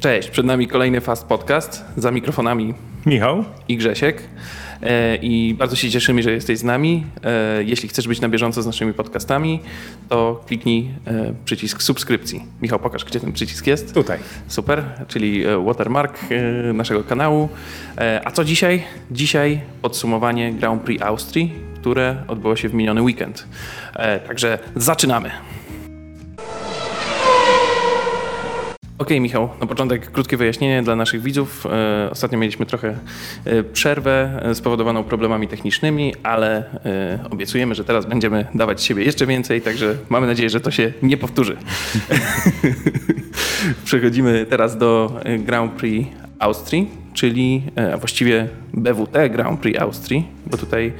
Cześć, przed nami kolejny Fast Podcast. Za mikrofonami Michał i Grzesiek. E, I bardzo się cieszymy, że jesteś z nami. E, jeśli chcesz być na bieżąco z naszymi podcastami, to kliknij e, przycisk subskrypcji. Michał, pokaż, gdzie ten przycisk jest. Tutaj. Super, czyli watermark naszego kanału. A co dzisiaj? Dzisiaj podsumowanie Grand Prix Austrii, które odbyło się w miniony weekend. Także zaczynamy. Okej, okay, Michał, na początek krótkie wyjaśnienie dla naszych widzów. E, ostatnio mieliśmy trochę e, przerwę e, spowodowaną problemami technicznymi, ale obiecujemy, że teraz będziemy dawać siebie jeszcze więcej, także mamy nadzieję, że to się nie powtórzy. Przechodzimy teraz do Grand Prix Austrii czyli a właściwie BWT Grand Prix Austrii, bo tutaj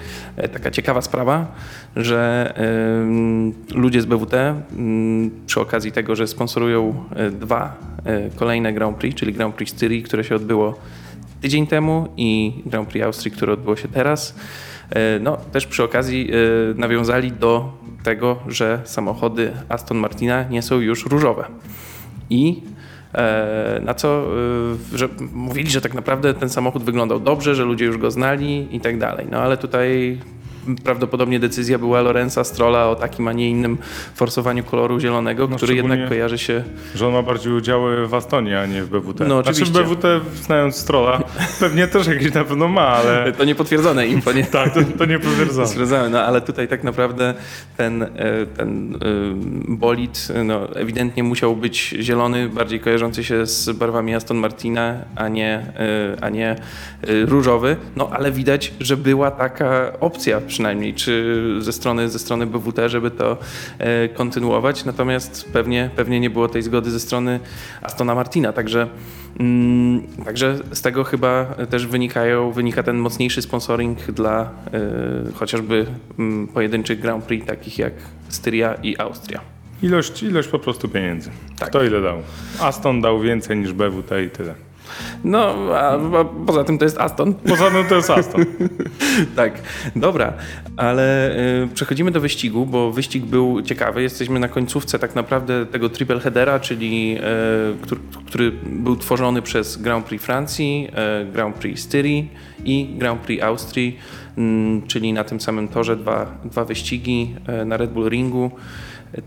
taka ciekawa sprawa, że ludzie z BWT przy okazji tego, że sponsorują dwa E, kolejne Grand Prix, czyli Grand Prix Styrii, które się odbyło tydzień temu i Grand Prix Austrii, które odbyło się teraz. E, no, też przy okazji e, nawiązali do tego, że samochody Aston Martina nie są już różowe. I na co że mówili, że tak naprawdę ten samochód wyglądał dobrze, że ludzie już go znali i tak dalej. No ale tutaj prawdopodobnie decyzja była Lorenza Strolla o takim, a nie innym forsowaniu koloru zielonego, no, który jednak kojarzy się... Że on ma bardziej udziały w Astonie, a nie w BWT. No znaczy, oczywiście. Znaczy BWT, znając Strolla, pewnie też jakieś na pewno ma, ale... To niepotwierdzone info, nie? tak, to, to niepotwierdzone. No ale tutaj tak naprawdę ten, e, ten e, bolid no, ewidentnie musiał być zielony, bardziej kojarzący się z barwami Aston Martina, a nie, e, a nie różowy. No ale widać, że była taka opcja przynajmniej, czy ze strony, ze strony BWT, żeby to e, kontynuować. Natomiast pewnie, pewnie nie było tej zgody ze strony Astona Martina. Także, mm, także z tego chyba też wynikają, wynika ten mocniejszy sponsoring dla y, chociażby y, pojedynczych Grand Prix, takich jak Styria i Austria. Ilość, ilość po prostu pieniędzy. Tak. Kto ile dał? Aston dał więcej niż BWT i tyle. No, a, a, poza tym to jest Aston. Poza tym to jest Aston. tak, dobra, ale y, przechodzimy do wyścigu, bo wyścig był ciekawy. Jesteśmy na końcówce tak naprawdę tego triple headera, czyli y, który, który, był tworzony przez Grand Prix Francji, y, Grand Prix Styrii i Grand Prix Austrii, mm, czyli na tym samym torze dwa, dwa wyścigi y, na Red Bull Ringu.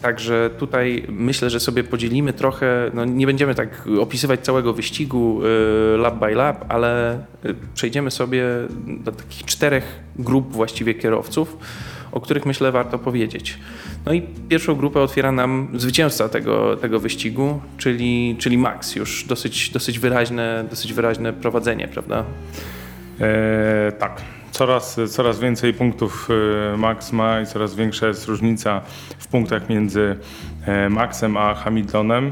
Także tutaj myślę, że sobie podzielimy trochę, no nie będziemy tak opisywać całego wyścigu y, lap by lap, ale y, przejdziemy sobie do takich czterech grup właściwie kierowców, o których myślę warto powiedzieć. No i pierwszą grupę otwiera nam zwycięzca tego, tego wyścigu, czyli, czyli Max. Już dosyć, dosyć, wyraźne, dosyć wyraźne prowadzenie, prawda? Eee, tak. Coraz, coraz więcej punktów e, Max ma i coraz większa jest różnica w punktach między e, Maxem a Hamiltonem.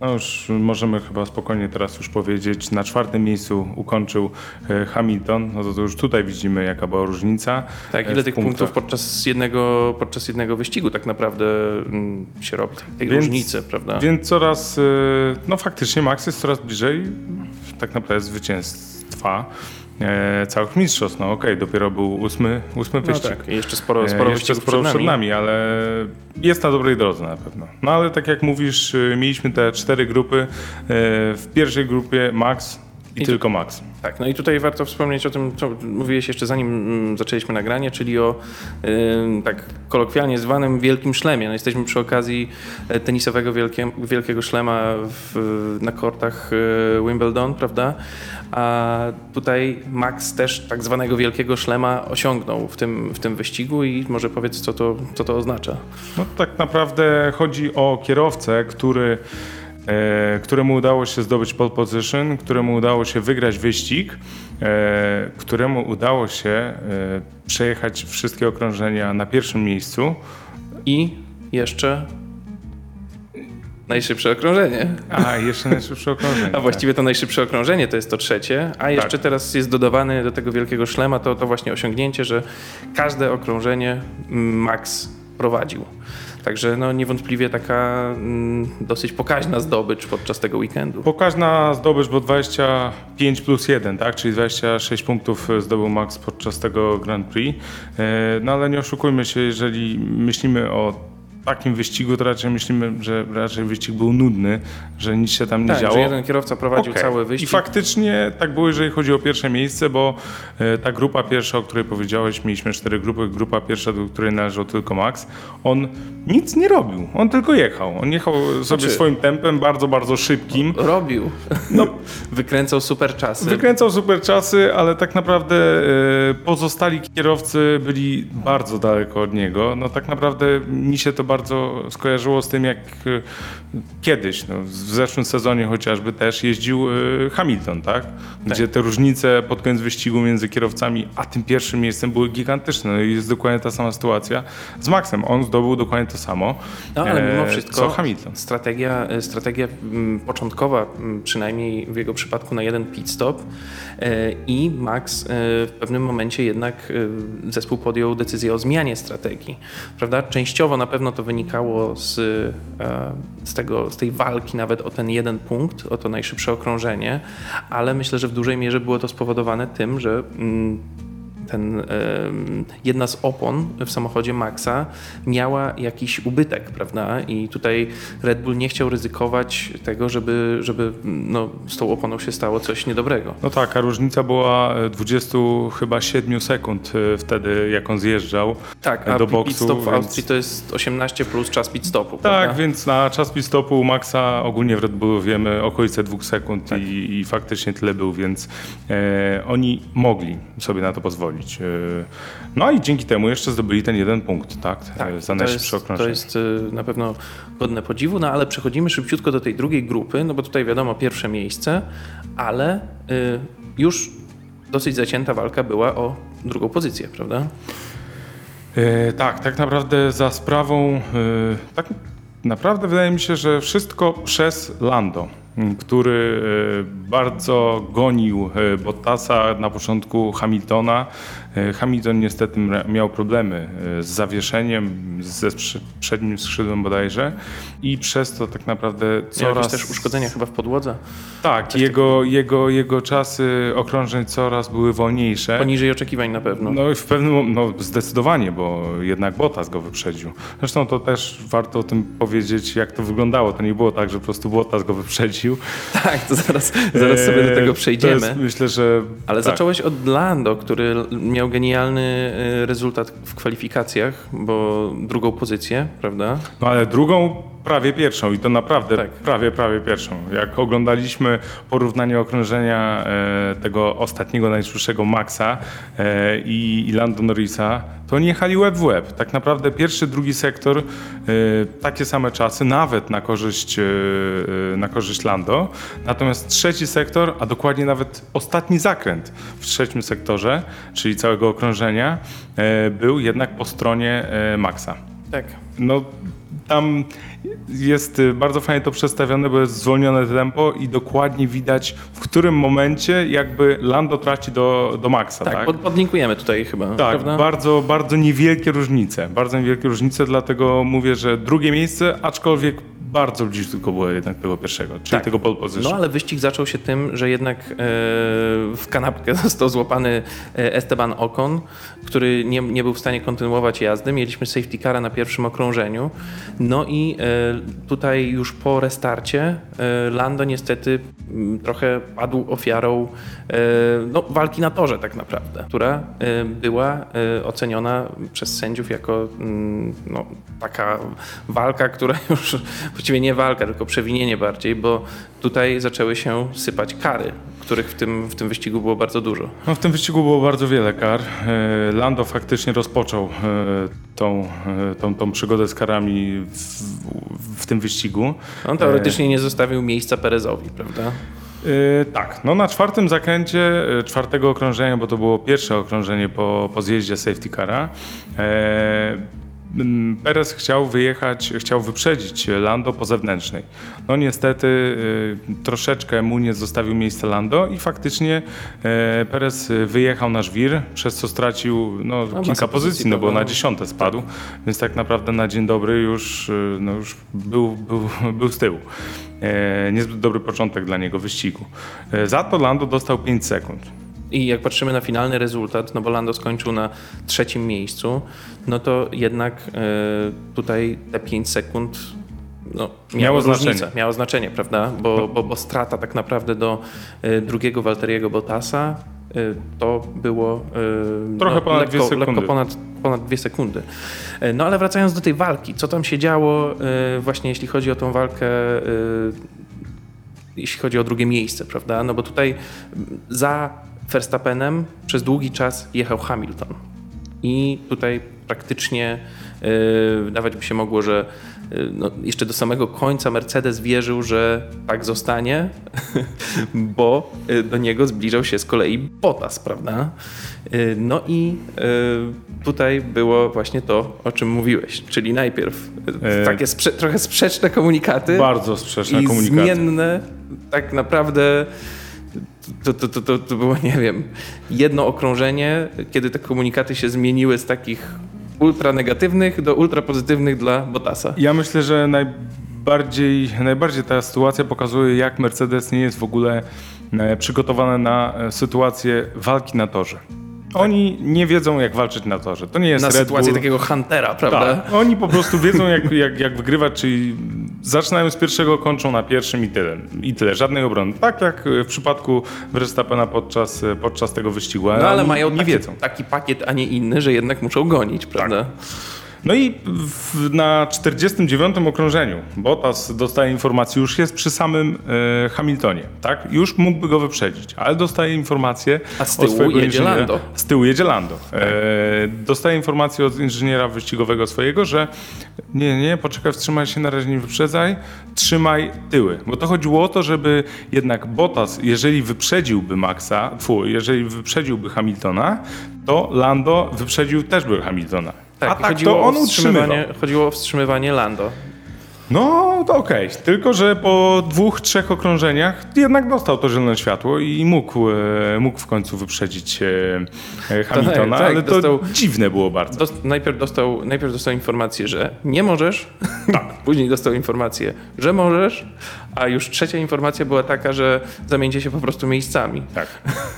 No już możemy chyba spokojnie teraz już powiedzieć, na czwartym miejscu ukończył e, Hamilton, no to, to już tutaj widzimy jaka była różnica. Tak, ile tych punktów podczas jednego, podczas jednego wyścigu tak naprawdę mm, się robi, tej więc, różnicy, prawda? Więc coraz, no faktycznie Max jest coraz bliżej tak naprawdę zwycięstwa e, całych mistrzostw. No okej, okay, dopiero był ósmy, ósmy no wyścig. Tak, jeszcze sporo, sporo, e, jeszcze sporo przed, nami. nami. ale jest na dobrej drodze na pewno. No ale tak jak mówisz, y, mieliśmy te cztery grupy. E, w pierwszej grupie Max i, I tylko Max. Tak, no i tutaj warto wspomnieć o tym, co mówiłeś jeszcze zanim mm, zaczęliśmy nagranie, czyli o yy, tak kolokwialnie zwanym wielkim szlemie. No jesteśmy przy okazji tenisowego wielkie, wielkiego szlema w, na kortach Wimbledon, prawda? A tutaj Max też tak zwanego wielkiego szlema osiągnął w tym, w tym wyścigu i może powiedz, co to, co to oznacza. No tak naprawdę chodzi o kierowcę, który E, któremu udało się zdobyć pole position, któremu udało się wygrać wyścig, e, któremu udało się e, przejechać wszystkie okrążenia na pierwszym miejscu. I jeszcze najszybsze okrążenie. A, jeszcze najszybsze okrążenie. A właściwie tak. to najszybsze okrążenie to jest to trzecie, a jeszcze tak. teraz jest dodawany do tego wielkiego szlema to, to właśnie osiągnięcie, że każde okrążenie Max prowadził. Także no, niewątpliwie taka mm, dosyć pokaźna zdobycz podczas tego weekendu. Pokaźna zdobycz, bo 25 plus 1, tak? czyli 26 punktów zdobył Max podczas tego Grand Prix. E, no ale nie oszukujmy się, jeżeli myślimy o takim wyścigu to raczej myślimy, że raczej wyścig był nudny, że nic się tam nie tak, działo. że jeden kierowca prowadził Okej. cały I wyścig. faktycznie tak było, jeżeli chodzi o pierwsze miejsce, bo e, ta grupa pierwsza, o której powiedziałeś, mieliśmy cztery grupy. Grupa pierwsza, do której należał tylko Max, on nic nie robił, on tylko jechał. On jechał sobie Znaczy- swoim tempem, bardzo, bardzo szybkim. Robił. No, Wykręcał super czasy. Wykręcał super czasy, ale tak naprawdę e, pozostali kierowcy byli bardzo daleko od niego. No tak naprawdę mi się to bardzo skojarzyło z tym, jak e, kiedyś, no, w zeszłym sezonie chociażby też jeździł e, Hamilton, tak? Gdzie te różnice pod koniec wyścigu między kierowcami a tym pierwszym miejscem były gigantyczne. No i jest dokładnie ta sama sytuacja z Maxem. On zdobył dokładnie to samo, No ale mimo e, wszystko co Hamilton. strategia, e, strategia mm, początkowa, mm, przynajmniej w jego przypadku na jeden pit stop e, i Max w pewnym momencie jednak zespół podjął decyzję o zmianie strategii. Prawda? Częściowo na pewno to wynikało z, e, z, tego, z tej walki nawet o ten jeden punkt, o to najszybsze okrążenie, ale myślę, że w dużej mierze było to spowodowane tym, że mm, ten, jedna z opon w samochodzie Maxa miała jakiś ubytek, prawda? I tutaj Red Bull nie chciał ryzykować tego, żeby, żeby no, z tą oponą się stało coś niedobrego. No tak, a różnica była e, 20 chyba 7 sekund e, wtedy, jak on zjeżdżał Tak, e, a do pit boksu. stop w więc- Austrii to jest 18 plus czas pit stopu, Tak, prawda? więc na czas pit stopu Maxa ogólnie w Red Bullu wiemy okolice dwóch sekund Tak. i, i faktycznie tyle był, więc e, oni mogli sobie na to pozwolić. E, no i dzięki temu jeszcze zdobyli ten jeden punkt, tak? e, za to jest, to jest y, na pewno godne podziwu, no ale przechodzimy szybciutko do tej drugiej grupy, no bo tutaj wiadomo pierwsze miejsce, ale już dosyć zacięta walka była o drugą pozycję, prawda? E, tak, tak naprawdę za sprawą, e, tak naprawdę wydaje mi się, że wszystko przez Lando, który e, bardzo gonił e, Bottasa na początku Hamiltona. E, Hamilton niestety miał problemy e, z zawieszeniem, ze przednim skrzydłem bodajże i przez to tak naprawdę Miał coraz... też uszkodzenia chyba w podłodze, Tak, jego, jego, jego czasy okrążeń coraz były wolniejsze. poniżej oczekiwań na pewno. No i w pewnym no zdecydowanie, bo jednak Bottas go wyprzedził. Zresztą to też warto o tym powiedzieć, jak to wyglądało. To nie było tak, że po prostu Bottas go wyprzedził. Tak, to zaraz, zaraz sobie do Eee, tego przejdziemy. jest, myślę, że Ale tak. zacząłeś od Lando, który l- miał genialny y, rezultat w kwalifikacjach, bo drugą pozycję, prawda? No ale drugą prawie pierwszą i to naprawdę Tak. prawie, prawie pierwszą. Jak oglądaliśmy porównanie okrążenia e, tego ostatniego, najszybszego Maxa e, i, i Lando Norrisa, to oni jechali łeb w łeb. Tak naprawdę pierwszy, drugi sektor, e, takie same czasy, nawet na korzyść, e, e, na korzyść Lando. Natomiast trzeci sektor, a dokładnie nawet ostatni zakręt w trzecim sektorze, czyli całego okrążenia, e, był jednak po stronie Maxa. Tak. No, tam jest y, bardzo fajnie to przedstawione, bo jest zwolnione tempo i dokładnie widać, w którym momencie jakby Lando traci do, do Maxa, Tak, tak? Pod, podlinkujemy tutaj chyba, Tak, prawda? bardzo, bardzo niewielkie różnice. Bardzo niewielkie różnice, dlatego mówię, że drugie miejsce, aczkolwiek bardzo blisko było jednak tego pierwszego, czyli Tak. tego pole position. No ale wyścig zaczął się tym, że jednak e, w kanapkę został złapany e, Esteban Ocon, który nie, nie był w stanie kontynuować jazdy. Mieliśmy safety cara na pierwszym okrążeniu. No i e, tutaj już po restarcie e, Lando niestety m, trochę padł ofiarą e, no, walki na torze tak naprawdę, która e, była oceniona przez sędziów jako mm, no, taka walka, która już właściwie nie walka, tylko przewinienie bardziej, bo tutaj zaczęły się sypać kary, których w tym, w tym wyścigu było bardzo dużo. No, w tym wyścigu było bardzo wiele kar. E, Lando faktycznie rozpoczął e, tą, e, tą, tą przygodę z karami w, w tym wyścigu. On teoretycznie nie zostawił miejsca Perezowi, prawda? Yy, tak, no na czwartym zakręcie yy, czwartego okrążenia, bo to było pierwsze okrążenie po, po zjeździe safety cara, mm, Perez chciał wyjechać, chciał wyprzedzić Lando po zewnętrznej. No niestety yy, troszeczkę mu nie zostawił miejsca Lando i faktycznie e, Perez wyjechał na żwir, przez co stracił no, masę kilka pozycji, no bo na dziesiąte spadł, więc tak naprawdę na dzień dobry już, yy, no, już był, był, był z tyłu. Niezbyt dobry początek dla niego wyścigu. Za to Lando dostał 5 sekund. I jak patrzymy na finalny rezultat, no bo Lando skończył na trzecim miejscu, no to jednak e, tutaj te 5 sekund no, miało, znaczenie. Różnicę, miało znaczenie, prawda? Bo, bo, bo strata tak naprawdę do e, drugiego Walteriego Bottasa e, to było trochę no, ponad lekko, dwie sekundy. Lekko ponad, ponad dwie sekundy. No ale wracając do tej walki, co tam się działo właśnie jeśli chodzi o tą walkę jeśli chodzi o drugie miejsce, prawda? No bo tutaj za Verstappenem przez długi czas jechał Hamilton. I tutaj praktycznie yy, wydawać by się mogło, że yy, no, jeszcze do samego końca Mercedes wierzył, że tak zostanie, bo yy, do niego zbliżał się z kolei Bottas, prawda? Yy, no i tutaj było właśnie to, o czym mówiłeś, czyli najpierw takie sprze trochę sprzeczne komunikaty. Bardzo sprzeczne i komunikaty. zmienne, tak naprawdę to, to, to, to, było, nie wiem, jedno okrążenie, kiedy te komunikaty się zmieniły z takich ultra negatywnych do ultra pozytywnych dla Bottasa. Ja myślę, że najbardziej, najbardziej ta sytuacja pokazuje, jak Mercedes nie jest w ogóle e, przygotowany na e, sytuację walki na torze. Oni nie wiedzą, jak walczyć na torze. To nie jest Na Red sytuację Bull. takiego Huntera, prawda? Tak. Oni po prostu wiedzą, jak, jak, jak wygrywać, czyli zaczynają z pierwszego, kończą na pierwszym i tyle. I tyle, żadnej obrony. Tak jak w przypadku Verstappena podczas, podczas tego wyścigu. No ale mają nie taki, wiedzą. taki pakiet, a nie inny, że jednak muszą gonić, prawda? No i w, na 49 okrążeniu Bottas dostaje informację, już jest przy samym e, Hamiltonie, tak? Już mógłby go wyprzedzić, ale dostaje informację A z od tyłu jedzie inżyniera. Lando. Z tyłu jedzie Lando. E, dostaje informację od inżyniera wyścigowego swojego, że nie, nie, poczekaj, wstrzymaj się, na razie nie wyprzedzaj, trzymaj tyły. Bo to chodziło o to, żeby jednak Bottas, jeżeli wyprzedziłby Maxa, fu, jeżeli wyprzedziłby Hamiltona, to Lando wyprzedził też by Hamiltona. Tak, A tak to on utrzymywał. chodziło o wstrzymywanie Lando. No, to okej. Tylko, że po dwóch, trzech okrążeniach jednak dostał to zielone światło i mógł, e, mógł w końcu wyprzedzić e, e, Hamiltona, tak, ale to dostał- dziwne było bardzo. Dost, najpierw, dostał, najpierw dostał informację, że nie możesz, tak. później dostał informację, że możesz, a już trzecia informacja była taka, że zamieńcie się po prostu miejscami. Tak.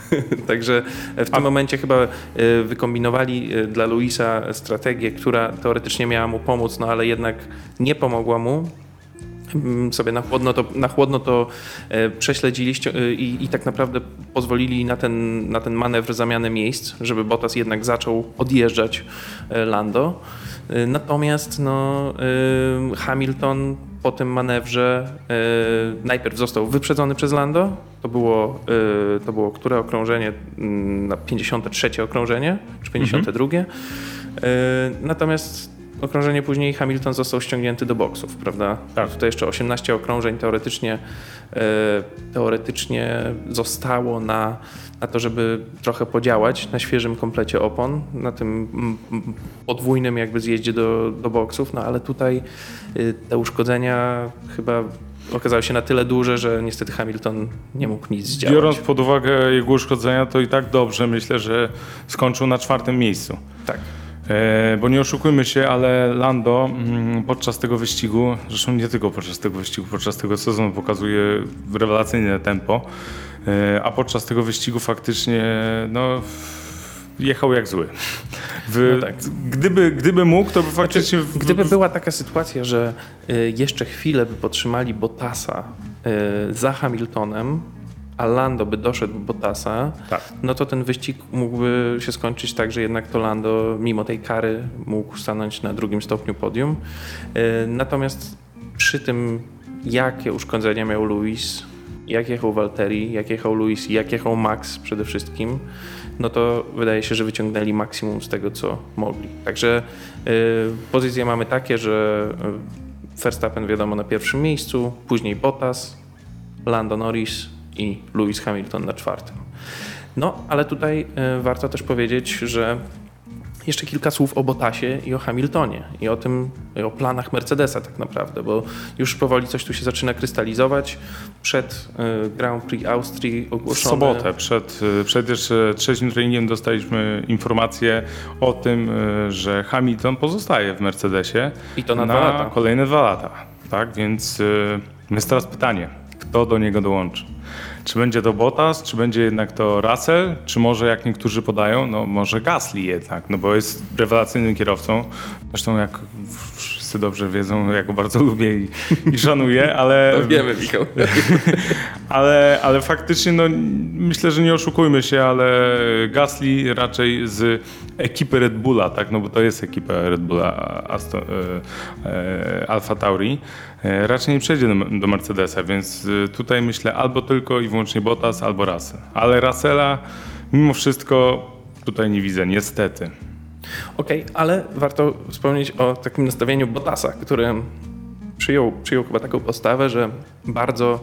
Także w tym momencie chyba e, wykombinowali e, dla Luisa strategię, która teoretycznie miała mu pomóc, no ale jednak nie pomogła mu. Mm, Sobie na chłodno to, na chłodno to e, prześledzili ści- e, i, i tak naprawdę pozwolili na ten, na ten manewr zamiany miejsc, żeby Bottas jednak zaczął odjeżdżać Lando. Natomiast no, Hamilton po tym manewrze e, najpierw został wyprzedzony przez Lando. To było, e, to było które okrążenie? Mm, Na 53 okrążenie, czy 52. E, Natomiast okrążenie później Hamilton został ściągnięty do boksów, prawda? Tak. Tutaj jeszcze 18 okrążeń teoretycznie, e, teoretycznie zostało na, na to, żeby trochę podziałać na świeżym komplecie opon, na tym podwójnym jakby zjeździe do, do boksów, no ale tutaj y, te uszkodzenia chyba okazały się na tyle duże, że niestety Hamilton nie mógł nic zdziałać. Biorąc pod uwagę jego uszkodzenia, to i tak dobrze myślę, że skończył na czwartym miejscu. Tak. E, bo nie oszukujmy się, ale Lando mm, podczas tego wyścigu, zresztą nie tylko podczas tego wyścigu, podczas tego sezonu pokazuje rewelacyjne tempo, e, a podczas tego wyścigu faktycznie no, jechał jak zły. W, No tak. gdyby, gdyby mógł, to by faktycznie... w- Gdyby była taka sytuacja, że y, jeszcze chwilę by potrzymali Bottasa za Hamiltonem, a Lando by doszedł do Bottasa, Tak. no to ten wyścig mógłby się skończyć tak, że jednak to Lando, mimo tej kary, mógł stanąć na drugim stopniu podium. Y, Natomiast przy tym, jakie uszkodzenia miał Luis, jak jechał Valtteri, jak jechał Luis i jak jechał Max przede wszystkim, no to wydaje się, że wyciągnęli maksimum z tego, co mogli. Także y, pozycje mamy takie, że y, Verstappen wiadomo na pierwszym miejscu, później Bottas, Lando Norris i Lewis Hamilton na czwartym. No, ale tutaj y, warto też powiedzieć, że jeszcze kilka słów o Bottasie i o Hamiltonie i o tym, i o planach Mercedesa tak naprawdę, bo już powoli coś tu się zaczyna krystalizować. Przed y, Grand Prix Austrii W ogłoszone... sobotę, przed, przed jeszcze trzecim treningiem dostaliśmy informację o tym, że Hamilton pozostaje w Mercedesie I to na dwa lata. kolejne dwa lata. Tak, więc jest teraz pytanie, kto do niego dołączy. Czy będzie to Bottas, czy będzie jednak to Russell, czy może jak niektórzy podają, no może Gasly jednak, no bo jest rewelacyjnym kierowcą. Zresztą jak wszyscy dobrze wiedzą, ja go bardzo lubię i, i szanuję, ale... To wiemy, Michał. ale, ale faktycznie, no myślę, że nie oszukujmy się, ale Gasly raczej z ekipy Red Bulla, tak, no bo to jest ekipa Red Bulla Aston, e, e, Alfa Tauri, raczej nie przejdzie do, do Mercedesa, więc e, tutaj myślę albo tylko i wyłącznie Bottas, albo Russell. Ale Russella mimo wszystko tutaj nie widzę, niestety. Okej, okay, ale warto wspomnieć o takim nastawieniu Bottasa, który przyjął, przyjął chyba taką postawę, że bardzo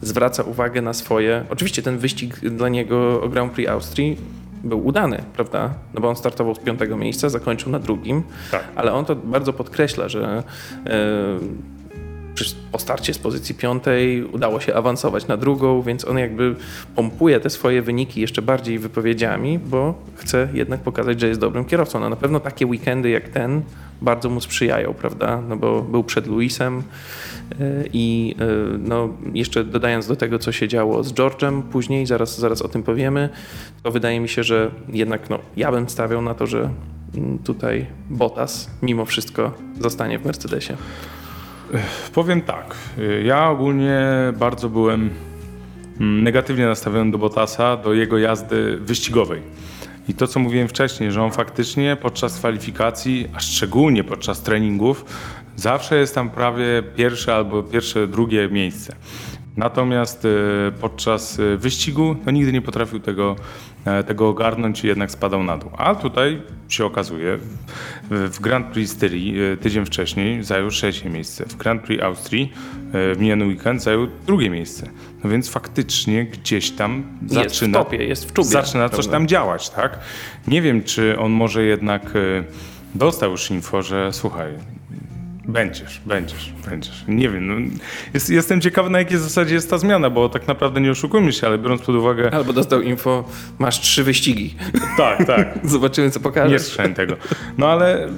zwraca uwagę na swoje. Oczywiście ten wyścig dla niego o Grand Prix Austrii był udany, prawda? No bo on startował z piątego miejsca, zakończył na drugim, tak. ale on to bardzo podkreśla, że yy, po starcie z pozycji piątej udało się awansować na drugą, więc on jakby pompuje te swoje wyniki jeszcze bardziej wypowiedziami, bo chce jednak pokazać, że jest dobrym kierowcą. No na pewno takie weekendy jak ten bardzo mu sprzyjają, prawda? No bo był przed Luisem y, i y, no jeszcze dodając do tego, co się działo z George'em później, zaraz, zaraz o tym powiemy, to wydaje mi się, że jednak no, ja bym stawiał na to, że mm, tutaj Bottas mimo wszystko zostanie w Mercedesie. Powiem tak. Ja ogólnie bardzo byłem mm, negatywnie nastawiony do Bottasa, do jego jazdy wyścigowej. I to, co mówiłem wcześniej, że on faktycznie podczas kwalifikacji, a szczególnie podczas treningów, zawsze jest tam prawie pierwsze albo pierwsze, drugie miejsce. Natomiast e, podczas e, wyścigu no, nigdy nie potrafił tego, tego ogarnąć i jednak spadał na dół. A tutaj się okazuje, w Grand Prix Styrii tydzień wcześniej zajął trzecie miejsce. W Grand Prix Austrii w miniony weekend zajął drugie miejsce. No więc faktycznie gdzieś tam jest zaczyna, w topie, jest w czubie, zaczyna coś tam działać. tak? Nie wiem, czy on może jednak dostał już info, że słuchaj, Będziesz, będziesz, będziesz. Nie wiem, no, jest, jestem ciekawy na jakiej zasadzie jest ta zmiana, bo tak naprawdę nie oszukujmy się, ale biorąc pod uwagę... Albo dostał info, masz trzy wyścigi. Tak, tak. Zobaczymy, co pokażesz. Nie słyszałem tego. No ale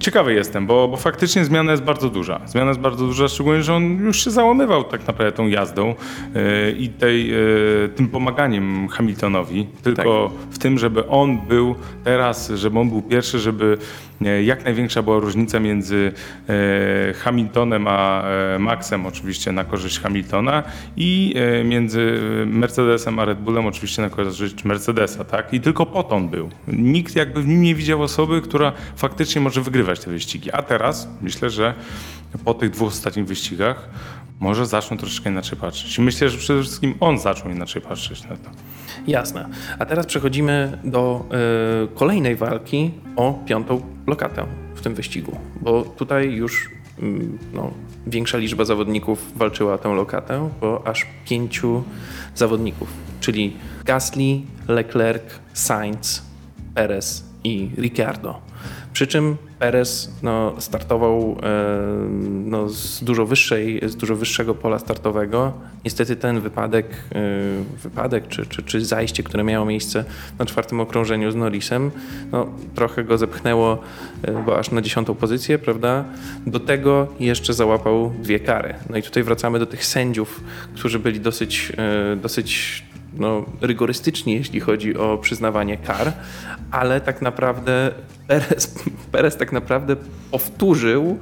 ciekawy jestem, bo, bo faktycznie zmiana jest bardzo duża. Zmiana jest bardzo duża, szczególnie, że on już się załamywał tak naprawdę tą jazdą yy, i tej, yy, tym pomaganiem Hamiltonowi, tylko tak. w tym, żeby on był teraz, żeby on był pierwszy, żeby jak największa była różnica między e, Hamiltonem a e, Maxem, oczywiście na korzyść Hamiltona, i między Mercedesem a Red Bullem, oczywiście na korzyść Mercedesa, tak? I tylko po był. Nikt jakby w nim nie widział osoby, która faktycznie może wygrywać te wyścigi. A teraz myślę, że po tych dwóch ostatnich wyścigach może zaczną troszeczkę inaczej patrzeć. Myślę, że przede wszystkim on zaczął inaczej patrzeć na to. Jasne. A teraz przechodzimy do y, kolejnej walki o piątą lokatę w tym wyścigu, bo tutaj już y, no, większa liczba zawodników walczyła o tę lokatę, bo aż pięciu zawodników, czyli Gasly, Leclerc, Sainz, Perez i Ricciardo. Przy czym Perez no, startował e, no, z, dużo wyższej, z dużo wyższego pola startowego. Niestety ten wypadek, e, wypadek czy, czy, czy zajście, które miało miejsce na czwartym okrążeniu z Norrisem, no, trochę go zepchnęło, e, bo aż na dziesiątą pozycję, prawda? Do tego jeszcze załapał dwie kary. No i tutaj wracamy do tych sędziów, którzy byli dosyć, dosyć no, rygorystyczni, jeśli chodzi o przyznawanie kar, ale tak naprawdę Perez, Perez tak naprawdę powtórzył,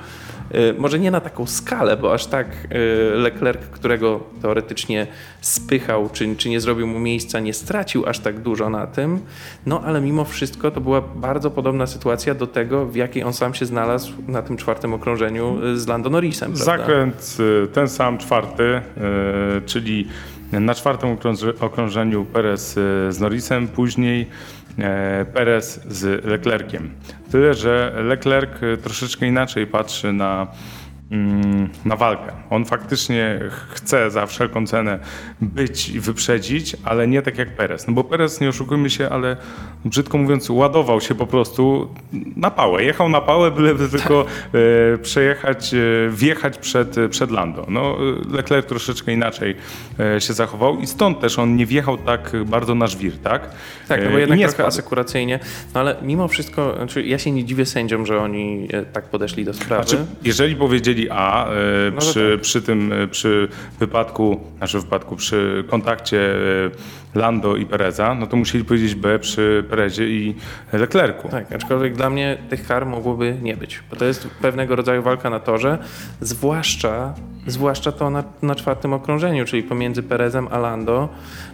y, może nie na taką skalę, bo aż tak y, Leclerc, którego teoretycznie spychał, czy, czy nie zrobił mu miejsca, nie stracił aż tak dużo na tym, no ale mimo wszystko to była bardzo podobna sytuacja do tego, w jakiej on sam się znalazł na tym czwartym okrążeniu y, z Lando Norrisem. Zakręt ten sam czwarty, czyli na czwartym okrążeniu Perez z Norrisem, później Perez z Leclerciem. Tyle, że Leclerc troszeczkę inaczej patrzy na na walkę. On faktycznie chce za wszelką cenę być i wyprzedzić, ale nie tak jak Perez. No bo Perez, nie oszukujmy się, ale brzydko mówiąc, ładował się po prostu na pałę. Jechał na pałę, byleby tylko e, przejechać, e, wjechać przed, przed Lando. No, Leclerc troszeczkę inaczej e, się zachował i stąd też on nie wjechał tak bardzo na żwir, tak? Tak, no bo jednak nie trochę spadł. asekuracyjnie. No ale mimo wszystko, znaczy ja się nie dziwię sędziom, że oni tak podeszli do sprawy. Znaczy, jeżeli powiedzieli powiedzieli A e, No przy, tak. przy tym, e, przy wypadku, znaczy wypadku, przy kontakcie e, Lando i Pereza, no to musieli powiedzieć B przy Perezie i Leclercu. Tak, aczkolwiek dla mnie tych kar mogłoby nie być, bo to jest pewnego rodzaju walka na torze, zwłaszcza, zwłaszcza to na, na czwartym okrążeniu, czyli pomiędzy Perezem a Lando.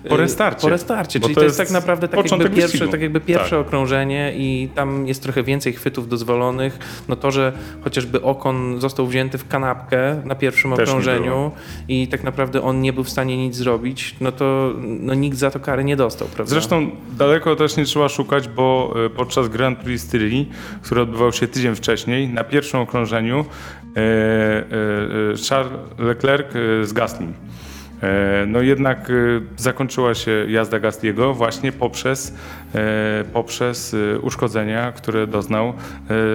Po restarcie. Po restarcie, czyli to to jest jest tak naprawdę tak jakby wyścigu. tak jakby pierwsze Tak. okrążenie i tam jest trochę więcej chwytów dozwolonych. No to, że chociażby Okon został wzięty w kanapkę na pierwszym Też okrążeniu i tak naprawdę on nie był w stanie nic zrobić, no to no, nikt za to kary nie dostał, prawda? Zresztą daleko też nie trzeba szukać, bo e, podczas Grand Prix Styrii, który odbywał się tydzień wcześniej, na pierwszym okrążeniu e, e, Charles Leclerc z Gaslim. E, No jednak e, zakończyła się jazda Gastiego właśnie poprzez, e, poprzez e, uszkodzenia, które doznał e,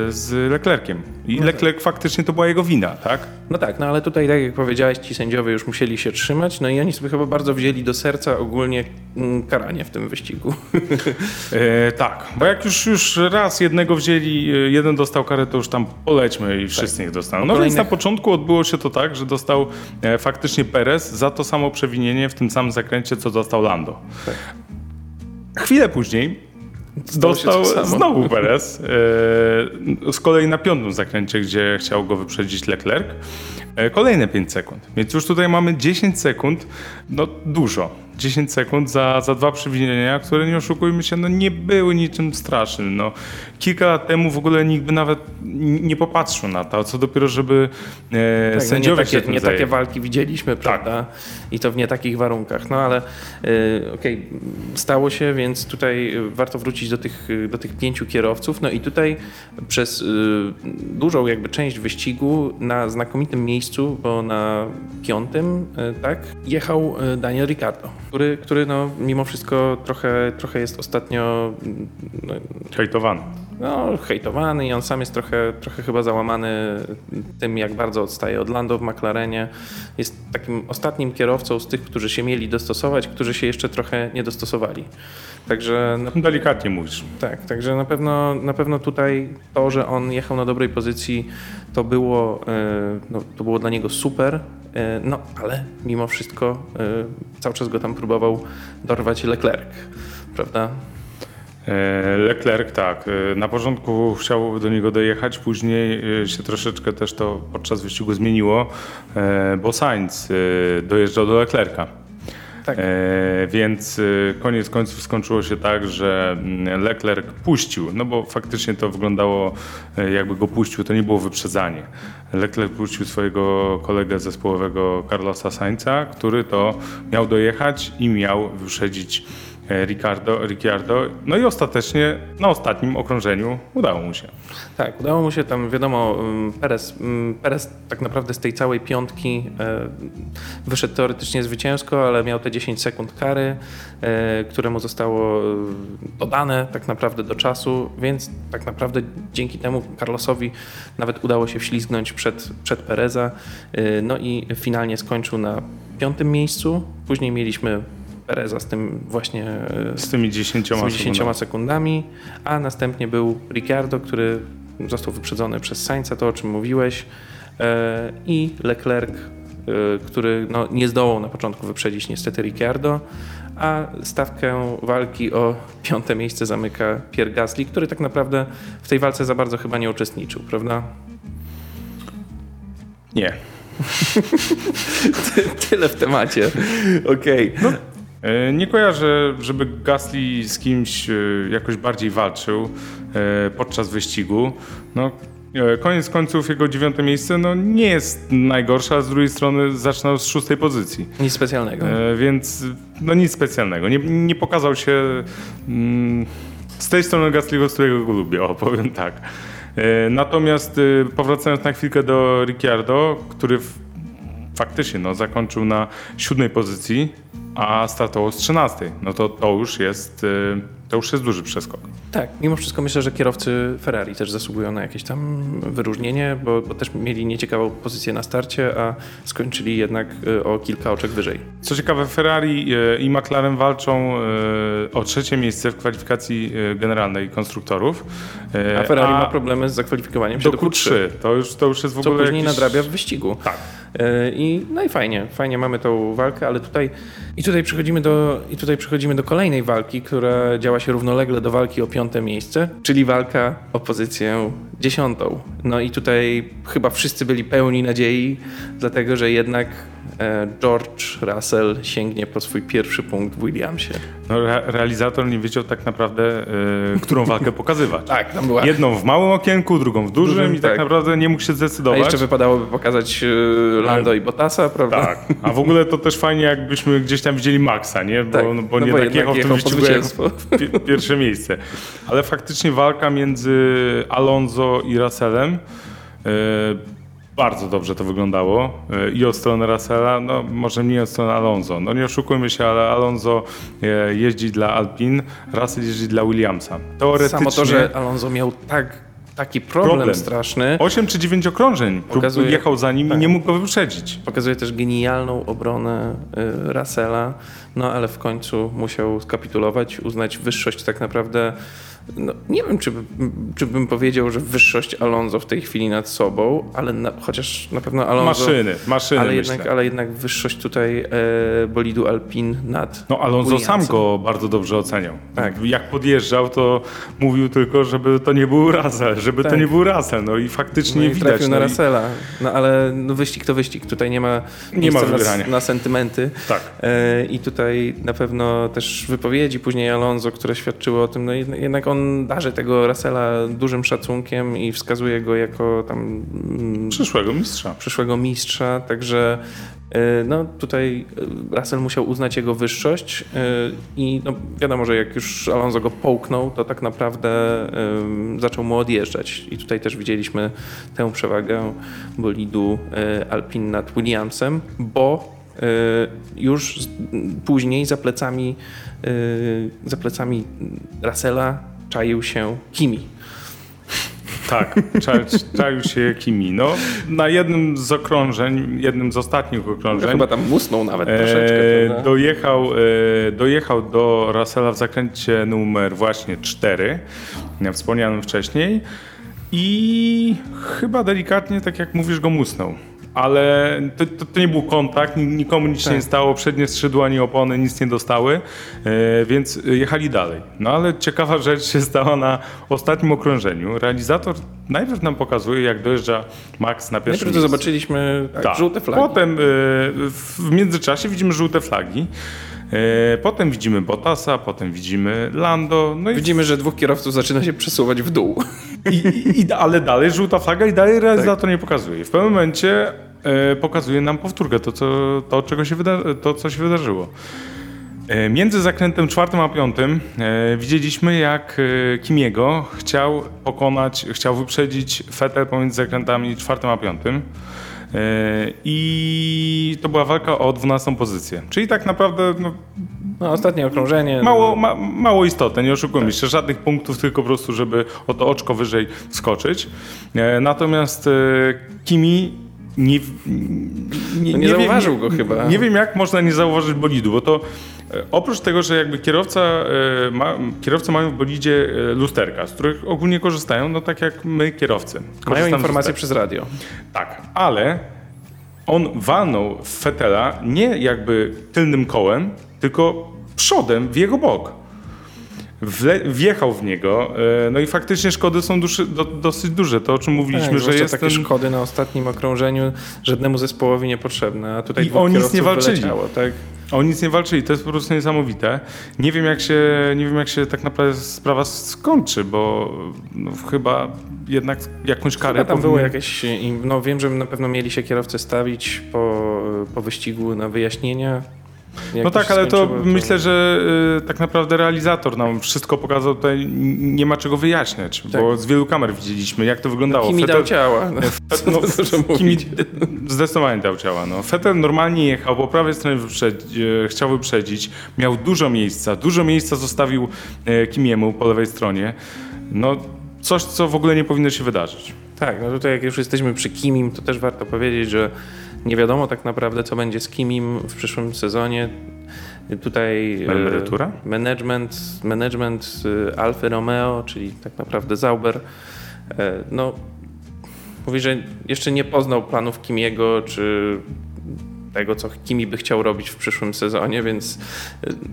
z Leclerciem. I Leclerc faktycznie to była jego wina, tak? No tak, no ale tutaj, tak jak powiedziałeś, ci sędziowie już musieli się trzymać, no i oni sobie chyba bardzo wzięli do serca ogólnie mm, karanie w tym wyścigu. E, tak, bo jak już, już raz jednego wzięli, jeden dostał karę, to już tam polećmy i wszyscy niech dostaną. No O więc na kolejnych- początku odbyło się to tak, że dostał faktycznie Perez za to samo przewinienie w tym samym zakręcie, co dostał Lando. Chwilę później Stało dostał samo. znowu Perez, e, z kolei na piątym zakręcie, gdzie chciał go wyprzedzić Leclerc. E, Kolejne 5 sekund. Więc już tutaj mamy 10 sekund, no dużo. 10 sekund za, za dwa przewinienia, które nie oszukujmy się, no nie były niczym strasznym. No, kilka lat temu w ogóle nikt by nawet nie popatrzył na to, co dopiero, żeby e, Tak, no sędziowie nie się takie, nie takie walki widzieliśmy, prawda? I to w nie takich warunkach. No ale y, okej, stało się, więc tutaj warto wrócić do tych, do tych pięciu kierowców. No i tutaj przez y, dużą jakby część wyścigu na znakomitym miejscu, bo na piątym, y, tak, jechał Daniel Ricciardo, który, który no mimo wszystko trochę, trochę jest ostatnio mm, no, Hejtowany. No, hejtowany i on sam jest trochę, trochę chyba załamany tym, jak bardzo odstaje od Lando w McLarenie. Jest takim ostatnim kierowcą z tych, którzy się mieli dostosować, którzy się jeszcze trochę nie dostosowali. Także na, Delikatnie mówisz. tak, także na pewno, na pewno tutaj to, że on jechał na dobrej pozycji, to było, e, no, to było dla niego super. e, No, ale mimo wszystko e, cały czas go tam próbował dorwać Leclerc, prawda? E, Leclerc, tak. E, Na początku chciał do niego dojechać, później e, się troszeczkę też to podczas wyścigu zmieniło, bo Sainz dojeżdżał do Leclerca. Tak. Więc koniec końców skończyło się tak, że mm, Leclerc puścił, no bo faktycznie to wyglądało jakby go puścił, to nie było wyprzedzanie. Leclerc puścił swojego kolegę zespołowego Carlosa Sainza, który to miał dojechać i miał wyprzedzić Ricardo, Ricciardo. No i ostatecznie na ostatnim okrążeniu udało mu się. Tak, udało mu się tam, wiadomo, ym, Perez, ym, Perez tak naprawdę z tej całej piątki e, wyszedł teoretycznie zwycięsko, ale miał te 10 sekund kary, e, które mu zostało e, dodane tak naprawdę do czasu, więc tak naprawdę dzięki temu Carlosowi nawet udało się wślizgnąć przed, przed Pereza, e, no i finalnie skończył na piątym miejscu. Później mieliśmy Pereza z tym właśnie e, Z tymi 10 z 10 sekundami. sekundami, a następnie był Ricciardo, który został wyprzedzony przez Sainza, to o czym mówiłeś, e, i Leclerc, e, który no, nie zdołał na początku wyprzedzić niestety Ricciardo, a stawkę walki o piąte miejsce zamyka Pierre Gasly, który tak naprawdę w tej walce za bardzo chyba nie uczestniczył, prawda? Nie. Tyle w temacie. Okej. E, Nie kojarzę, żeby Gasly z kimś e, jakoś bardziej walczył e, podczas wyścigu. No, e, koniec końców jego dziewiąte miejsce no, nie jest najgorsze, a z drugiej strony zaczynał z szóstej pozycji. Nic specjalnego. E, Więc no nic specjalnego. Nie, nie pokazał się mm, z tej strony Gasly'ego, z którego go lubię, o, powiem tak. E, Natomiast e, powracając na chwilkę do Ricciardo, który faktycznie no, zakończył na siódmej pozycji, a startował z trzynastej. No to to już jest, e, to już jest duży przeskok. Tak, mimo wszystko myślę, że kierowcy Ferrari też zasługują na jakieś tam wyróżnienie, bo, bo też mieli nieciekawą pozycję na starcie, a skończyli jednak y, o kilka oczek wyżej. Co ciekawe, Ferrari e, i McLaren walczą o trzecie miejsce w kwalifikacji generalnej konstruktorów. A Ferrari ma problemy z zakwalifikowaniem się do do Q3. To już, to już jest w co ogóle później jakiś... nadrabia w wyścigu. Tak. E, I, no i fajnie, fajnie mamy tą walkę, ale tutaj i tutaj przechodzimy do, i tutaj przechodzimy do kolejnej walki, która działa się równolegle do walki o piąte miejsce, czyli walka o pozycję dziesiątą. No i tutaj chyba wszyscy byli pełni nadziei, dlatego że jednak George Russell sięgnie po swój pierwszy punkt w Williamsie. No, re- realizator nie wiedział tak naprawdę, e, którą walkę pokazywać. Tak, tam była. Jedną w małym okienku, drugą w dużym, Dużym, i tak, tak. naprawdę nie mógł się A zdecydować. jeszcze wypadałoby pokazać e, Lando i Bottasa, prawda? Tak, a w ogóle to też fajnie, jakbyśmy gdzieś tam widzieli Maxa, nie? Bo, Tak, no, bo no nie bo tak jechał w tym wyścigu jak pierwsze miejsce. Ale faktycznie walka między Alonso i Russellem e, bardzo dobrze to wyglądało. E, I od strony Russella, no może nie od strony Alonso. No nie oszukujmy się, ale Alonso e, jeździ dla Alpine, Russell jeździ dla Williamsa. Teoretycznie Samo to, że Alonso miał tak, taki problem, Problem. straszny, 8 czy 9 okrążeń Pokazuje- jechał za nim i tak. nie mógł go wyprzedzić. Pokazuje też genialną obronę y, Russella, no ale w końcu musiał skapitulować, uznać wyższość tak naprawdę. No, nie wiem, czy, czy bym powiedział, że wyższość Alonso w tej chwili nad sobą, ale na, chociaż na pewno Alonso. Maszyny, maszyny ale, myślę. jednak, ale jednak wyższość tutaj e, bolidu Alpin nad. No Alonso Williamsem. sam go bardzo dobrze oceniał. Tak. Jak podjeżdżał, to mówił tylko, żeby to nie był Russell, żeby to Tak. nie był Russell. No i faktycznie No i widać. trafił na no Russella. No ale no, wyścig to wyścig. Tutaj nie ma, Nie ma na, na sentymenty. Tak. E, I tutaj na pewno też wypowiedzi później Alonso, które świadczyły o tym, no jednak- jednak on darzy tego Russella dużym szacunkiem i wskazuje go jako tam mm, Przyszłego mistrza. przyszłego mistrza, także e, no tutaj e, Russell musiał uznać jego wyższość e, i no wiadomo, że jak już Alonso go połknął, to tak naprawdę zaczął mu odjeżdżać i tutaj też widzieliśmy tę przewagę bolidu Alpine nad Williamsem, bo już później za plecami, za plecami Russella czaił się Kimi. Tak, cza- czaił się Kimi. No, na jednym z okrążeń, jednym z ostatnich okrążeń, Chyba tam musnął nawet troszeczkę. e, dojechał, e, dojechał do Russella w zakręcie numer właśnie 4, jak wspomniałem wcześniej i chyba delikatnie, tak jak mówisz, go musnął. Ale to, to, to nie był kontakt, ni- nikomu nic Tak. nie stało, przednie skrzydła ani opony nic nie dostały, e, więc jechali dalej. No ale ciekawa rzecz się stała na ostatnim okrążeniu. Realizator najpierw nam pokazuje, jak dojeżdża Max na pierwszym Najpierw to zobaczyliśmy tak, Tak. żółte flagi. Potem y, w międzyczasie widzimy żółte flagi. Y, Potem widzimy Bottasa, potem widzimy Lando. No i, Widzimy, że dwóch kierowców zaczyna się przesuwać w dół. i, i, ale dalej żółta flaga i dalej realizator Tak. nie pokazuje. W pewnym momencie pokazuje nam powtórkę, to, co, to, czego się wyda- to co się wydarzyło. Y, Między zakrętem czwartym a piątym y, widzieliśmy, jak y, Kimiego chciał pokonać, chciał wyprzedzić Vettel pomiędzy zakrętami czwartym a piątym. Y, I to była walka o 12 pozycję. Czyli tak naprawdę no, No, ostatnie okrążenie. mało, ma, mało istotne, nie oszukujmy się. Żadnych punktów, tylko po prostu, żeby o to oczko wyżej skoczyć. E, natomiast e, Kimi nie, nie, No nie zauważył go chyba. Nie wiem, jak można nie zauważyć bolidu, bo to e, oprócz tego, że jakby kierowca, e, ma, kierowcy mają w bolidzie e, lusterka, z których ogólnie korzystają, no tak jak my kierowcy. Mają informacje przez radio. Tak, ale on walnął w Fetela nie jakby tylnym kołem, tylko przodem w jego bok. Wjechał w niego, e, no i faktycznie szkody są duży, do, dosyć duże. To o czym mówiliśmy, Tak, że jest takie ten... szkody na ostatnim okrążeniu żadnemu zespołowi niepotrzebne, a tutaj I o nic nie walczyli. tak? Oni nic nie walczyli, to jest po prostu niesamowite. Nie wiem jak się, nie wiem, jak się tak naprawdę sprawa skończy, bo no, chyba jednak jakąś karę Chyba tam powinien- było jakieś, no wiem, że na pewno mieli się kierowcy stawić po, po wyścigu na wyjaśnienia. No to tak, ale to skończyło, myślę, że y, tak naprawdę realizator nam wszystko pokazał tutaj, nie ma czego wyjaśniać, bo z wielu kamer widzieliśmy, jak to wyglądało. Kimi Fetel- dał ciała. No, no, Kimi mówić. zdecydowanie dał ciała. No. Fetel normalnie jechał, po prawej stronie wyprzedzi, e, chciał wyprzedzić, miał dużo miejsca, dużo miejsca zostawił e, Kimiemu po lewej stronie. No coś, co w ogóle nie powinno się wydarzyć. Tak, no tutaj jak już jesteśmy przy Kimim, to też warto powiedzieć, że nie wiadomo tak naprawdę, co będzie z Kimim w przyszłym sezonie. Tutaj e, Emerytura? management, management e, Alfa Romeo, czyli tak naprawdę Zauber, e, no mówi, że jeszcze nie poznał planów Kimiego, czy tego, co Kimi by chciał robić w przyszłym sezonie, więc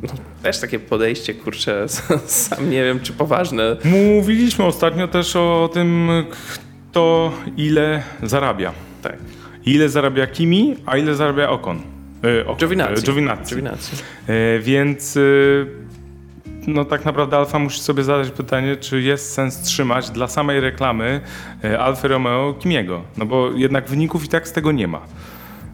no, też takie podejście, kurczę, sam nie wiem, czy poważne. Mówiliśmy ostatnio też o tym, kto ile zarabia. Tak. Ile zarabia Kimi, a ile zarabia Okon. E, Okon Giovinazzi. e, Giovinazzi. Giovinazzi. E, Więc no tak naprawdę Alfa musi sobie zadać pytanie, czy jest sens trzymać dla samej reklamy Alfa Romeo Kimiego. No bo jednak wyników i tak z tego nie ma.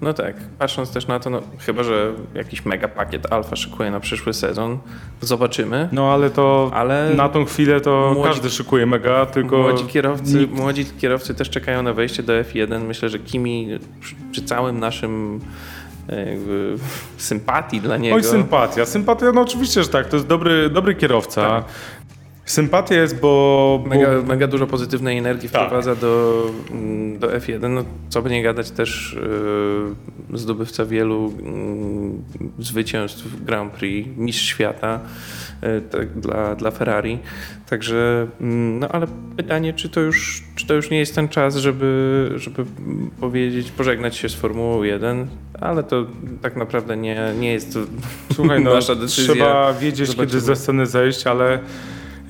No tak, patrząc też na to, no, chyba że jakiś mega pakiet alfa szykuje na przyszły sezon, zobaczymy. No ale to Ale na tą chwilę to młodzi- każdy szykuje mega, tylko Młodzi kierowcy, nikt- młodzi kierowcy też czekają na wejście do F1. Myślę, że Kimi przy, całym naszym e, jakby, sympatii dla niego. Oj, sympatia. Sympatia, no oczywiście, że tak. To jest dobry, dobry kierowca. Tak. Sympatia jest, bo... bo Mega, mega dużo pozytywnej energii Tak. wprowadza do, mm, do F1. No, co by nie gadać, też yy, zdobywca wielu mm, zwycięstw Grand Prix, mistrz świata yy, tak, dla, dla Ferrari. Także, mm, no ale pytanie, czy to już, czy to już nie jest ten czas, żeby, żeby powiedzieć, pożegnać się z Formułą 1, ale to tak naprawdę nie, nie jest to Słuchaj, no, nasza decyzja. trzeba wiedzieć, Zobaczymy. kiedy ze sceny zejść, ale...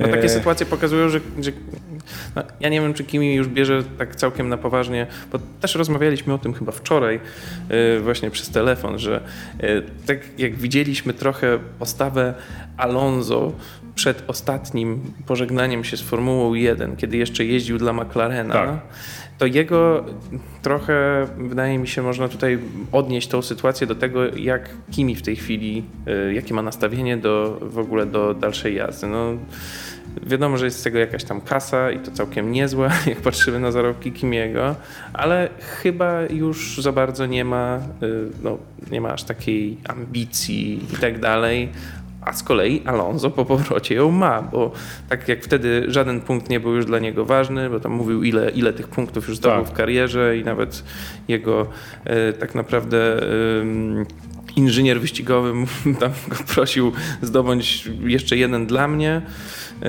No, takie e, sytuacje pokazują, że, że no, ja nie wiem, czy Kimi już bierze tak całkiem na poważnie, bo też rozmawialiśmy o tym chyba wczoraj yy, właśnie przez telefon, że yy, tak jak widzieliśmy trochę postawę Alonso przed ostatnim pożegnaniem się z Formułą 1, kiedy jeszcze jeździł dla McLarena, Tak. to jego trochę, wydaje mi się, można tutaj odnieść tą sytuację do tego, jak Kimi w tej chwili, jakie ma nastawienie do, w ogóle do dalszej jazdy. No, wiadomo, że jest z tego jakaś tam kasa i to całkiem niezła, jak patrzymy na zarobki Kimiego, ale chyba już za bardzo nie ma, y, no, nie ma aż takiej ambicji i tak dalej. A z kolei Alonso po powrocie ją ma, bo tak jak wtedy żaden punkt nie był już dla niego ważny, bo tam mówił ile, ile tych punktów już zdobył Tak. w karierze i nawet jego e, tak naprawdę inżynier wyścigowy tam go prosił zdobądź jeszcze jeden dla mnie, e,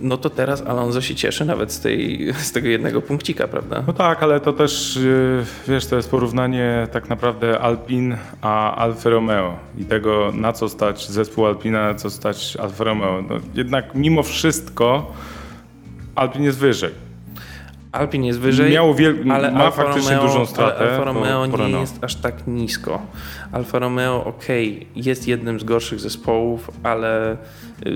no to teraz Alonso się cieszy nawet z, tej, z tego jednego punkcika, prawda? No tak, ale to też, yy, wiesz, to jest porównanie tak naprawdę Alpin a Alfa Romeo i tego, na co stać zespół Alpina, na co stać Alfa Romeo. No, jednak mimo wszystko Alpin jest wyżej. Alpin jest wyżej, Miało wiel- ale ma Alfa faktycznie Romeo, dużą stratę. Alfa po- Romeo po nie Renault. jest aż tak nisko. Alfa Romeo, okej, jest jednym z gorszych zespołów, ale yy,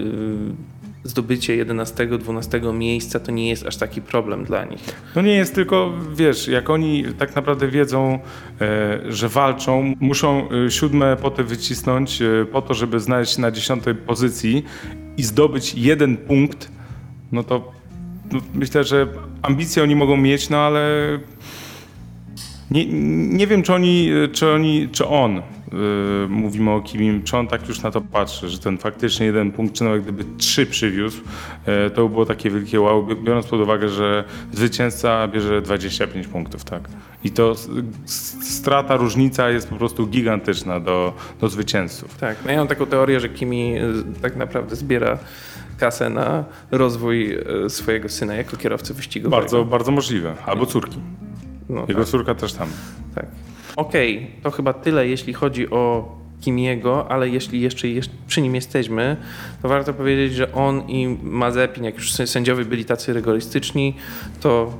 zdobycie 11-12 miejsca to nie jest aż taki problem dla nich. No nie jest tylko, wiesz, jak oni tak naprawdę wiedzą, e, że walczą, muszą e, siódme poty wycisnąć e, po to, żeby znaleźć się na dziesiątej pozycji i zdobyć jeden punkt, no to no, myślę, że ambicje oni mogą mieć, no ale nie, nie wiem, czy oni, czy oni, czy on, yy, mówimy o Kimim, czy on tak już na to patrzy, że ten faktycznie jeden punkt, czy nawet gdyby trzy przywiózł, yy, to by było takie wielkie wow, bi- biorąc pod uwagę, że zwycięzca bierze 25 punktów, tak. I to strata, różnica jest po prostu gigantyczna do, do zwycięzców. Tak, no ja mam taką teorię, że Kimi y, tak naprawdę zbiera kasę na rozwój y, swojego syna jako kierowcy wyścigowego. Bardzo, bardzo możliwe. Albo córki. no, Jego tak, córka też tam. tak. Okej, to chyba tyle, jeśli chodzi o Kimiego, ale jeśli jeszcze, jeszcze przy nim jesteśmy, to warto powiedzieć, że on i Mazepin, jak już sędziowie byli tacy rygorystyczni, to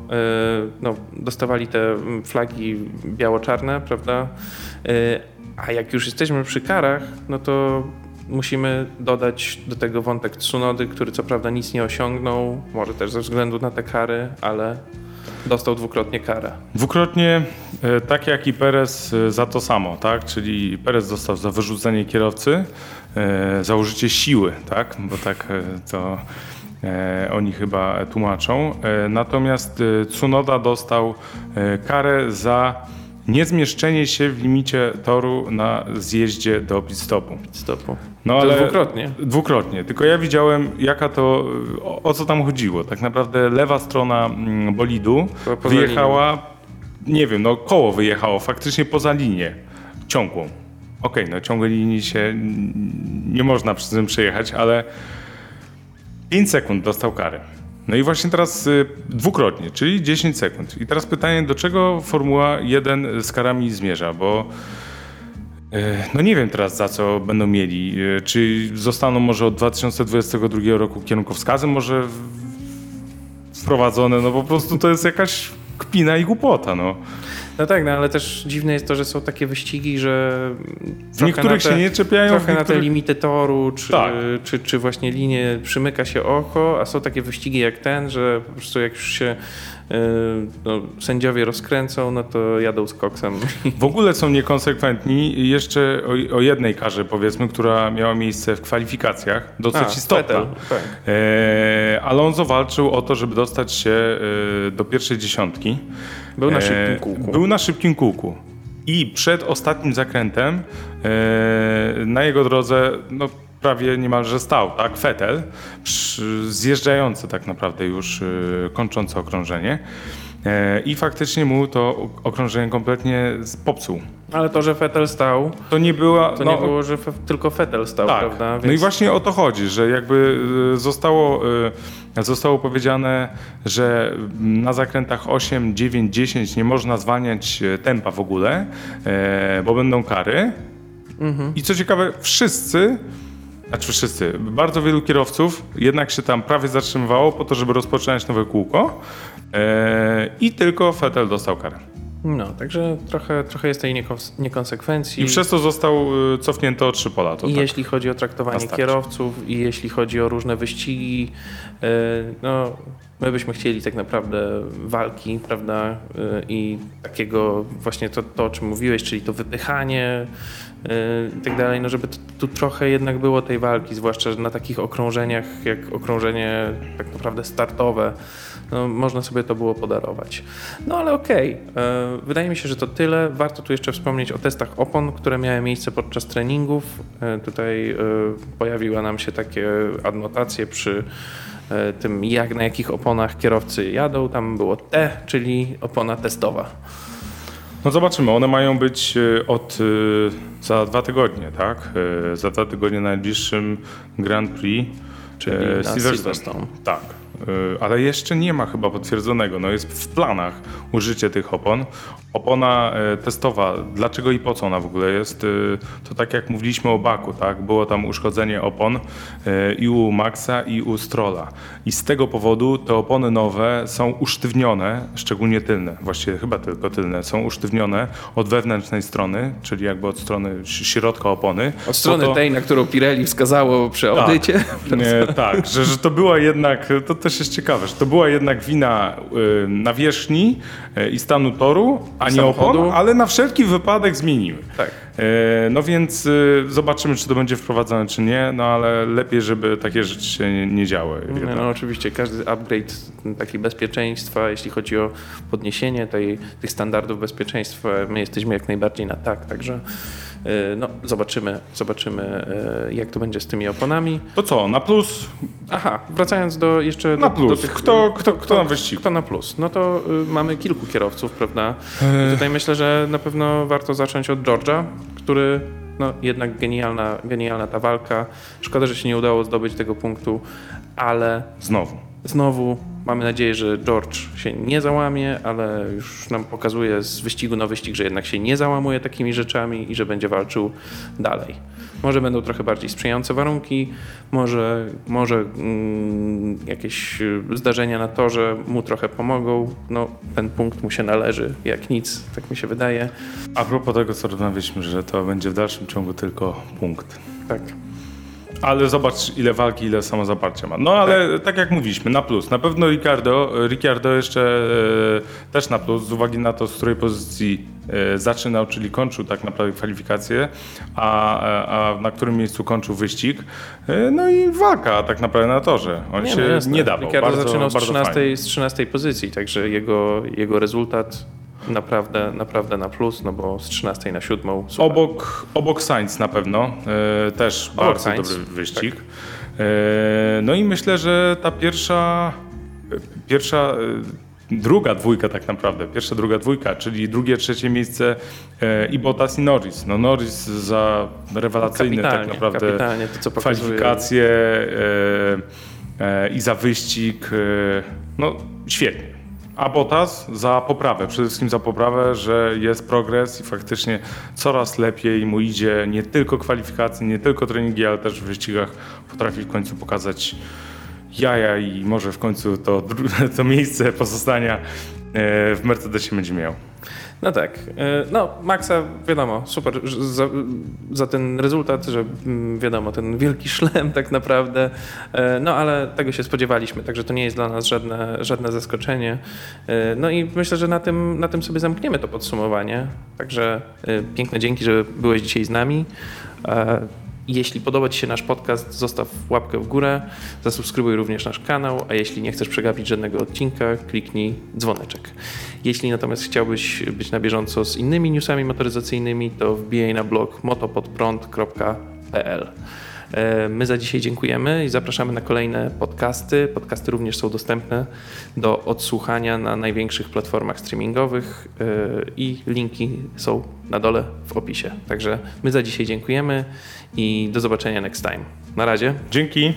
y, no, dostawali te flagi biało-czarne, prawda? Y, a jak już jesteśmy przy karach, no to musimy dodać do tego wątek Tsunody, który co prawda nic nie osiągnął, może też ze względu na te kary, ale Dostał dwukrotnie karę. Dwukrotnie, e, tak jak i Perez, e, za to samo, tak? Czyli Perez dostał za wyrzucenie kierowcy, e, za użycie siły, tak? Bo tak to oni chyba tłumaczą. Natomiast Tsunoda dostał karę za niezmieszczenie się w limicie toru na zjeździe do pit stopu. Stopu. No To ale dwukrotnie. Dwukrotnie. Tylko ja widziałem, jaka to, o, o co tam chodziło. Tak naprawdę lewa strona mm, bolidu wyjechała, nie wiem, no koło wyjechało faktycznie poza linię ciągłą. Okej, no ciągłej linii się nie można przy tym przejechać, ale 5 sekund dostał karę. No i właśnie teraz y, dwukrotnie, czyli 10 sekund. I teraz pytanie, do czego Formuła 1 z karami zmierza, bo E, No nie wiem teraz za co będą mieli. E, Czy zostaną może od 2022 roku kierunkowskazem może wprowadzone? No po prostu to jest jakaś kpina i głupota. No. No tak, no ale też dziwne jest to, że są takie wyścigi, że W niektórych te, się nie czepiają, Trochę na te niektórych... limity toru, czy, Tak. czy, czy właśnie linie przymyka się oko, a są takie wyścigi jak ten, że po prostu jak już się no, sędziowie rozkręcą, no to jadą z koksem. W ogóle są niekonsekwentni. Jeszcze o, o jednej karze powiedzmy, która miała miejsce w kwalifikacjach, dosyć A, istotna. Vettel, tak. E, Alonso walczył o to, żeby dostać się e, do pierwszej dziesiątki. Był na szybkim kółku. Był na szybkim kółku. I przed ostatnim zakrętem e, na jego drodze no, prawie niemalże stał, tak? Fetel, zjeżdżający tak naprawdę już e, kończący okrążenie. E, I faktycznie mu to okrążenie kompletnie popsuł. Ale to, że Vettel stał, To nie była. to no, nie było, że fe, tylko Vettel stał, tak. prawda? No i właśnie o to chodzi, że jakby y, zostało, y, zostało powiedziane, że na zakrętach 8, 9, 10 nie można zwalniać y, tempa w ogóle, e, bo będą kary. Mhm. I co ciekawe, wszyscy, znaczy wszyscy, bardzo wielu kierowców jednak się tam prawie zatrzymywało po to, żeby rozpoczynać nowe kółko e, i tylko Vettel dostał karę. No, także trochę, trochę jest tej niekons- niekonsekwencji. I przez to został y, cofnięty o trzy pola. To I tak. jeśli chodzi o traktowanie kierowców, i jeśli chodzi o różne wyścigi, e, no my byśmy chcieli tak naprawdę walki, prawda? E, I takiego właśnie to, to o czym mówiłeś, czyli to wypychanie i tak dalej, no żeby tu trochę jednak było tej walki, zwłaszcza na takich okrążeniach jak okrążenie tak naprawdę startowe. No, można sobie to było podarować. No ale okej, e, wydaje mi się, że to tyle. Warto tu jeszcze wspomnieć o testach opon, które miały miejsce podczas treningów. E, Tutaj e, pojawiła nam się takie adnotacje przy tym, jak na jakich oponach kierowcy jadą. Tam było T, czyli opona testowa. No zobaczymy, one mają być od za dwa tygodnie, tak? Za dwa tygodnie na najbliższym Grand Prix. Czyli na Silverstone. Silverstone. Tak, ale jeszcze nie ma chyba potwierdzonego. No jest w planach użycie tych opon. Opona e, testowa, dlaczego i po co ona w ogóle jest? e, To tak jak mówiliśmy o Baku, tak? Było tam uszkodzenie opon i u Maxa i u Strolla. I z tego powodu te opony nowe są usztywnione, szczególnie tylne, właściwie chyba tylko tylne, są usztywnione od wewnętrznej strony, czyli jakby od strony środka opony. Od strony to- tej, na którą Pirelli wskazało przy audycie. nie, tak, że, że to była jednak, to też jest ciekawe, że to była jednak wina y, nawierzchni y, i stanu toru, a nie opon, ale na wszelki wypadek zmienimy. Tak. E, No więc y, zobaczymy, czy to będzie wprowadzone, czy nie, no ale lepiej, żeby takie rzeczy się nie, działy. No oczywiście każdy upgrade taki bezpieczeństwa, jeśli chodzi o podniesienie tej, tych standardów bezpieczeństwa, my jesteśmy jak najbardziej na tak, także y, no, zobaczymy, zobaczymy y, jak to będzie z tymi oponami. To co, na plus? Aha, wracając do jeszcze Na do, plus. do tych, Kto- kto- kto na wyścigu? Kto na plus? No to y, mamy kilku kierowców, prawda? E. I tutaj myślę, że na pewno warto zacząć od George'a, który no jednak genialna, genialna ta walka. Szkoda, że się nie udało zdobyć tego punktu, ale Znowu. Znowu mamy nadzieję, że George się nie załamie, ale już nam pokazuje z wyścigu na wyścig, że jednak się nie załamuje takimi rzeczami i że będzie walczył dalej. Może będą trochę bardziej sprzyjające warunki, może, może mm, jakieś y, zdarzenia na torze mu trochę pomogą. No, ten punkt mu się należy jak nic, tak mi się wydaje. A propos tego, co rozmawialiśmy, że to będzie w dalszym ciągu tylko punkt. Tak. Ale zobacz, ile walki, ile samozaparcia ma. No ale tak. jak mówiliśmy, na plus. Na pewno Ricardo, Ricciardo jeszcze e, też na plus, z uwagi na to, z której pozycji e, zaczynał, czyli kończył tak naprawdę kwalifikacje, a, a, a na którym miejscu kończył wyścig. E, no i walka tak naprawdę na torze. On Nie, się no nie dawał. Ricardo bardzo, zaczynał z bardzo 13, fajnie. z 13 pozycji, także jego, jego rezultat naprawdę, naprawdę na plus, no bo z 13 na 7. Super. Obok, obok Sainz na pewno, e, też Obok bardzo Sainz, dobry wyścig. E, no i myślę, że ta pierwsza, pierwsza, e, druga dwójka tak naprawdę, pierwsza, druga dwójka, czyli drugie, trzecie miejsce e, i Bottas i Norris. No Norris za rewelacyjne tak naprawdę kapitalnie to, co pokazuje. kwalifikacje e, e, i za wyścig, no świetnie. A Bottas za poprawę, przede wszystkim za poprawę, że jest progres i faktycznie coraz lepiej mu idzie nie tylko kwalifikacje, nie tylko treningi, ale też w wyścigach potrafi w końcu pokazać jaja i może w końcu to, to miejsce pozostania e, w Mercedesie będzie miał. No tak. e, No, Maxa, wiadomo, super za, za ten rezultat, że mm, wiadomo, ten wielki szlem tak naprawdę. E, No, ale tego się spodziewaliśmy, także to nie jest dla nas żadne, żadne zaskoczenie. E, No i myślę, że na tym, na tym sobie zamkniemy to podsumowanie. Także piękne dzięki, że byłeś dzisiaj z nami. Jeśli podoba Ci się nasz podcast, zostaw łapkę w górę, zasubskrybuj również nasz kanał, a jeśli nie chcesz przegapić żadnego odcinka, kliknij dzwoneczek. Jeśli natomiast chciałbyś być na bieżąco z innymi newsami motoryzacyjnymi, to wbijaj na blog motopodprąd.pl. E, My za dzisiaj dziękujemy i zapraszamy na kolejne podcasty. Podcasty również są dostępne do odsłuchania na największych platformach streamingowych e, i linki są na dole w opisie. Także my za dzisiaj dziękujemy i do zobaczenia next time. Na razie. Dzięki.